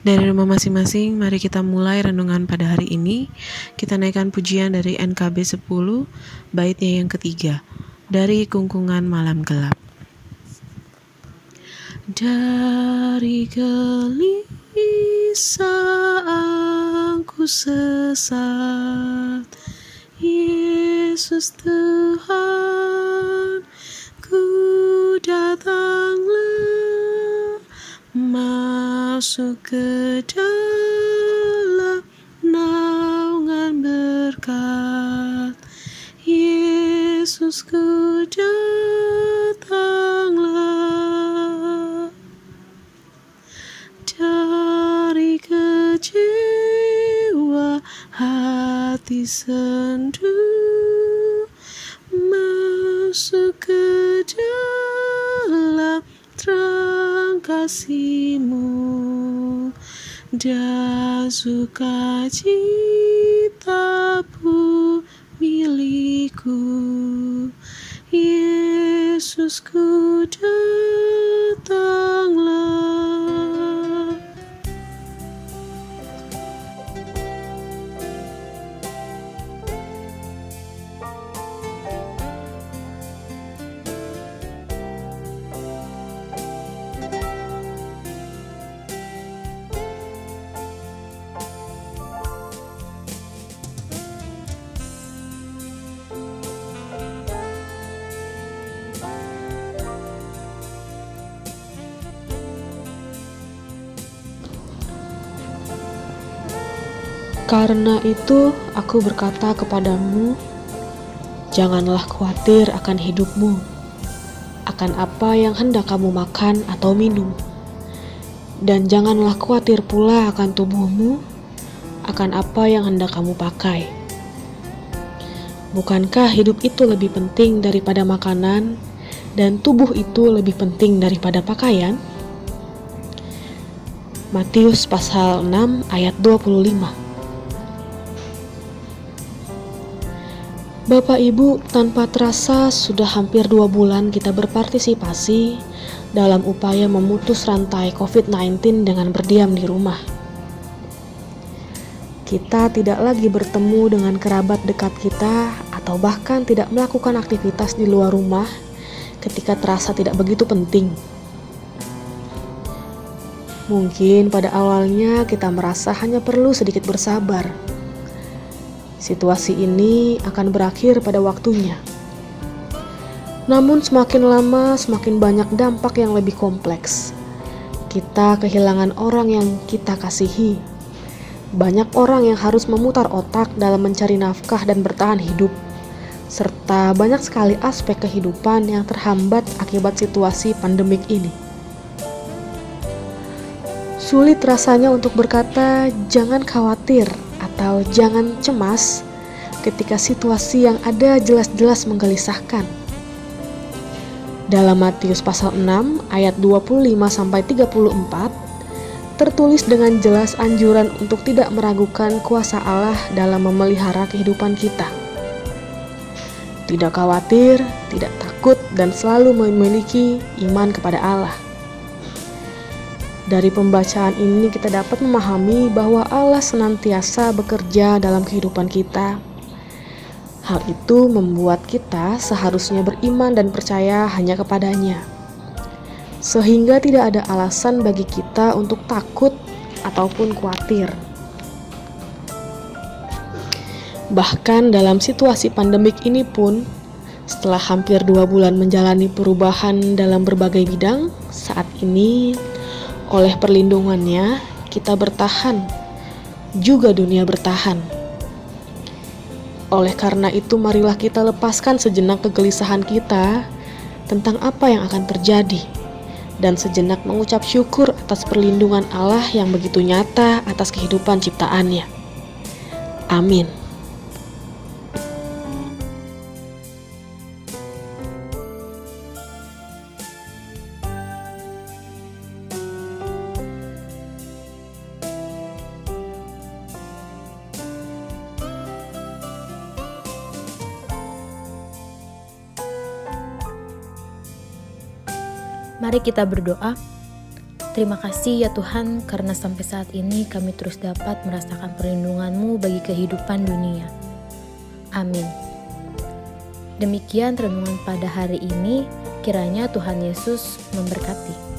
Dari rumah masing-masing, mari kita mulai renungan pada hari ini. Kita naikkan pujian dari NKB 10, baitnya yang ketiga, dari Kungkungan Malam Gelap. Dari gelisahku sesat, Yesus Tuhan, masuk ke dalam naungan berkat. Yesus ku datanglah dari kecewa hati sendu masuk ke dalam terang kasihmu dan sukacita pu milikku. Yesusku datanglah Karena itu, aku berkata kepadamu, janganlah khawatir akan hidupmu, akan apa yang hendak kamu makan atau minum, dan janganlah khawatir pula akan tubuhmu, akan apa yang hendak kamu pakai. Bukankah hidup itu lebih penting daripada makanan, dan tubuh itu lebih penting daripada pakaian? Matius pasal 6 ayat 25 Bapak Ibu, tanpa terasa sudah hampir dua bulan kita berpartisipasi dalam upaya memutus rantai COVID-19 dengan berdiam di rumah. Kita tidak lagi bertemu dengan kerabat dekat kita atau bahkan tidak melakukan aktivitas di luar rumah ketika terasa tidak begitu penting. Mungkin pada awalnya kita merasa hanya perlu sedikit bersabar Situasi ini akan berakhir pada waktunya. Namun, semakin lama, semakin banyak dampak yang lebih kompleks. Kita kehilangan orang yang kita kasihi. Banyak orang yang harus memutar otak dalam mencari nafkah dan bertahan hidup, serta banyak sekali aspek kehidupan yang terhambat akibat situasi pandemik ini. Sulit rasanya untuk berkata, "Jangan khawatir." Atau jangan cemas ketika situasi yang ada jelas-jelas menggelisahkan. Dalam Matius pasal 6 ayat 25 sampai 34 tertulis dengan jelas anjuran untuk tidak meragukan kuasa Allah dalam memelihara kehidupan kita. Tidak khawatir, tidak takut dan selalu memiliki iman kepada Allah. Dari pembacaan ini kita dapat memahami bahwa Allah senantiasa bekerja dalam kehidupan kita. Hal itu membuat kita seharusnya beriman dan percaya hanya kepadanya. Sehingga tidak ada alasan bagi kita untuk takut ataupun khawatir. Bahkan dalam situasi pandemik ini pun, setelah hampir dua bulan menjalani perubahan dalam berbagai bidang, saat ini oleh perlindungannya, kita bertahan, juga dunia bertahan. Oleh karena itu, marilah kita lepaskan sejenak kegelisahan kita tentang apa yang akan terjadi, dan sejenak mengucap syukur atas perlindungan Allah yang begitu nyata atas kehidupan ciptaannya. Amin. Mari kita berdoa. Terima kasih ya Tuhan karena sampai saat ini kami terus dapat merasakan perlindungan-Mu bagi kehidupan dunia. Amin. Demikian renungan pada hari ini, kiranya Tuhan Yesus memberkati.